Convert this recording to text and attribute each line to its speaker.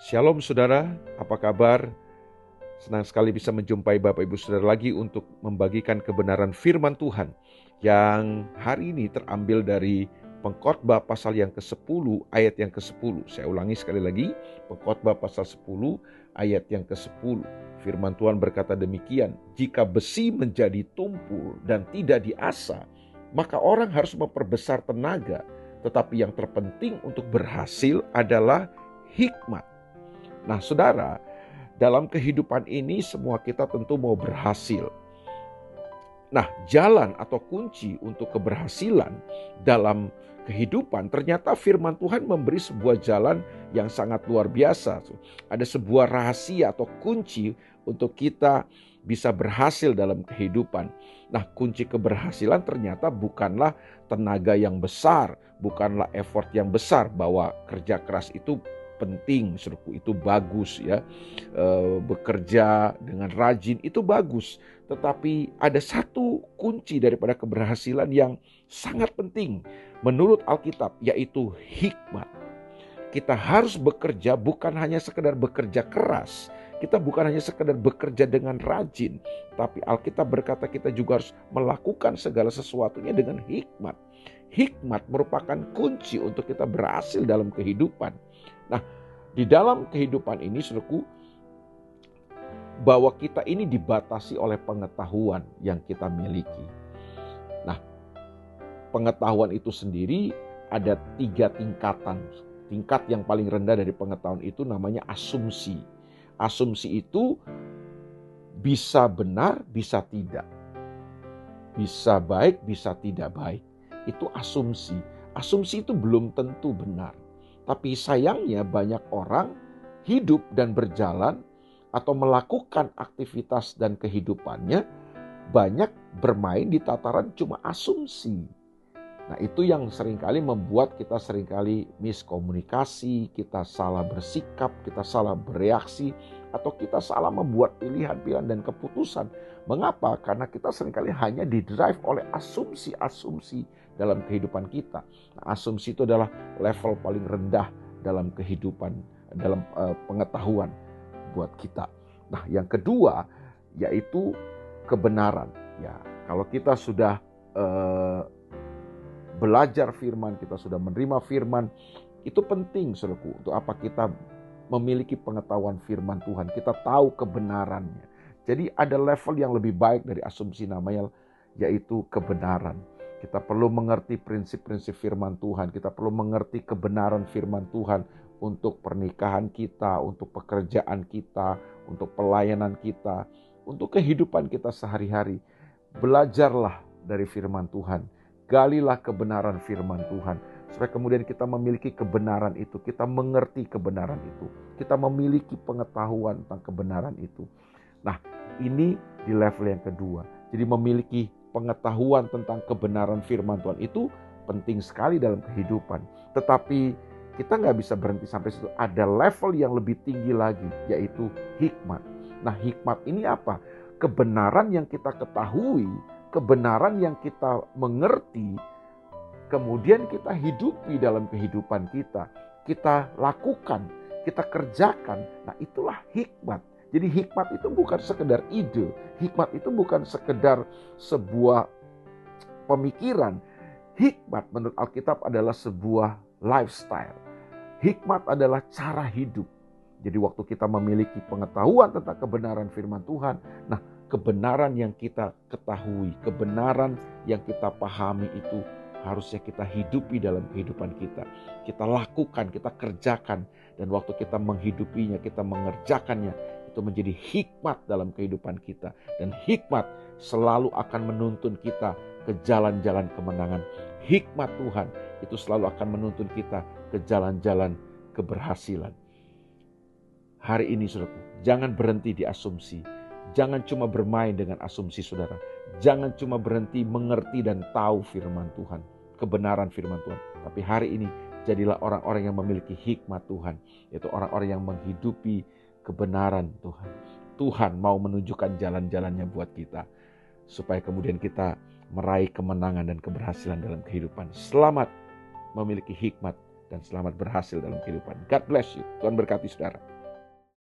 Speaker 1: Shalom saudara, apa kabar? Senang sekali bisa menjumpai Bapak Ibu Saudara lagi untuk membagikan kebenaran firman Tuhan yang hari ini terambil dari Pengkhotbah pasal yang ke-10 ayat yang ke-10. Saya ulangi sekali lagi, Pengkhotbah pasal 10 ayat yang ke-10. Firman Tuhan berkata demikian, jika besi menjadi tumpul dan tidak diasah, maka orang harus memperbesar tenaga, tetapi yang terpenting untuk berhasil adalah hikmat. Nah, saudara, dalam kehidupan ini semua kita tentu mau berhasil. Nah, jalan atau kunci untuk keberhasilan dalam kehidupan ternyata firman Tuhan memberi sebuah jalan yang sangat luar biasa. Ada sebuah rahasia atau kunci untuk kita bisa berhasil dalam kehidupan. Nah, kunci keberhasilan ternyata bukanlah tenaga yang besar, bukanlah effort yang besar bahwa kerja keras itu penting, suruhku itu bagus ya. E, bekerja dengan rajin itu bagus, tetapi ada satu kunci daripada keberhasilan yang sangat penting menurut Alkitab yaitu hikmat. Kita harus bekerja bukan hanya sekedar bekerja keras, kita bukan hanya sekedar bekerja dengan rajin, tapi Alkitab berkata kita juga harus melakukan segala sesuatunya dengan hikmat. Hikmat merupakan kunci untuk kita berhasil dalam kehidupan. Nah, di dalam kehidupan ini, saudaraku, bahwa kita ini dibatasi oleh pengetahuan yang kita miliki. Nah, pengetahuan itu sendiri ada tiga tingkatan. Tingkat yang paling rendah dari pengetahuan itu namanya asumsi. Asumsi itu bisa benar, bisa tidak. Bisa baik, bisa tidak baik. Itu asumsi. Asumsi itu belum tentu benar. Tapi sayangnya banyak orang hidup dan berjalan atau melakukan aktivitas dan kehidupannya banyak bermain di tataran cuma asumsi. Nah itu yang sering kali membuat kita sering kali miskomunikasi, kita salah bersikap, kita salah bereaksi, atau kita salah membuat pilihan-pilihan dan keputusan. Mengapa? Karena kita sering kali hanya didrive oleh asumsi-asumsi dalam kehidupan kita. Nah, asumsi itu adalah level paling rendah dalam kehidupan, dalam uh, pengetahuan buat kita. Nah, yang kedua yaitu kebenaran. Ya, kalau kita sudah uh, belajar firman, kita sudah menerima firman, itu penting, saudaraku, untuk apa kita memiliki pengetahuan firman Tuhan, kita tahu kebenarannya. Jadi ada level yang lebih baik dari asumsi namanya yaitu kebenaran. Kita perlu mengerti prinsip-prinsip firman Tuhan. Kita perlu mengerti kebenaran firman Tuhan untuk pernikahan kita, untuk pekerjaan kita, untuk pelayanan kita, untuk kehidupan kita sehari-hari. Belajarlah dari firman Tuhan. Galilah kebenaran firman Tuhan. Supaya kemudian kita memiliki kebenaran itu. Kita mengerti kebenaran itu. Kita memiliki pengetahuan tentang kebenaran itu. Nah ini di level yang kedua. Jadi memiliki pengetahuan tentang kebenaran firman Tuhan itu penting sekali dalam kehidupan. Tetapi kita nggak bisa berhenti sampai situ. Ada level yang lebih tinggi lagi, yaitu hikmat. Nah hikmat ini apa? Kebenaran yang kita ketahui, kebenaran yang kita mengerti, kemudian kita hidupi dalam kehidupan kita. Kita lakukan, kita kerjakan. Nah itulah hikmat. Jadi hikmat itu bukan sekedar ide, hikmat itu bukan sekedar sebuah pemikiran. Hikmat menurut Alkitab adalah sebuah lifestyle. Hikmat adalah cara hidup. Jadi waktu kita memiliki pengetahuan tentang kebenaran firman Tuhan, nah kebenaran yang kita ketahui, kebenaran yang kita pahami itu harusnya kita hidupi dalam kehidupan kita. Kita lakukan, kita kerjakan. Dan waktu kita menghidupinya, kita mengerjakannya, itu menjadi hikmat dalam kehidupan kita. Dan hikmat selalu akan menuntun kita ke jalan-jalan kemenangan. Hikmat Tuhan itu selalu akan menuntun kita ke jalan-jalan keberhasilan. Hari ini saudaraku, jangan berhenti di asumsi. Jangan cuma bermain dengan asumsi saudara. Jangan cuma berhenti mengerti dan tahu firman Tuhan, kebenaran firman Tuhan. Tapi hari ini jadilah orang-orang yang memiliki hikmat Tuhan, yaitu orang-orang yang menghidupi kebenaran Tuhan. Tuhan mau menunjukkan jalan-jalannya buat kita, supaya kemudian kita meraih kemenangan dan keberhasilan dalam kehidupan. Selamat memiliki hikmat dan selamat berhasil dalam kehidupan. God bless you. Tuhan berkati saudara.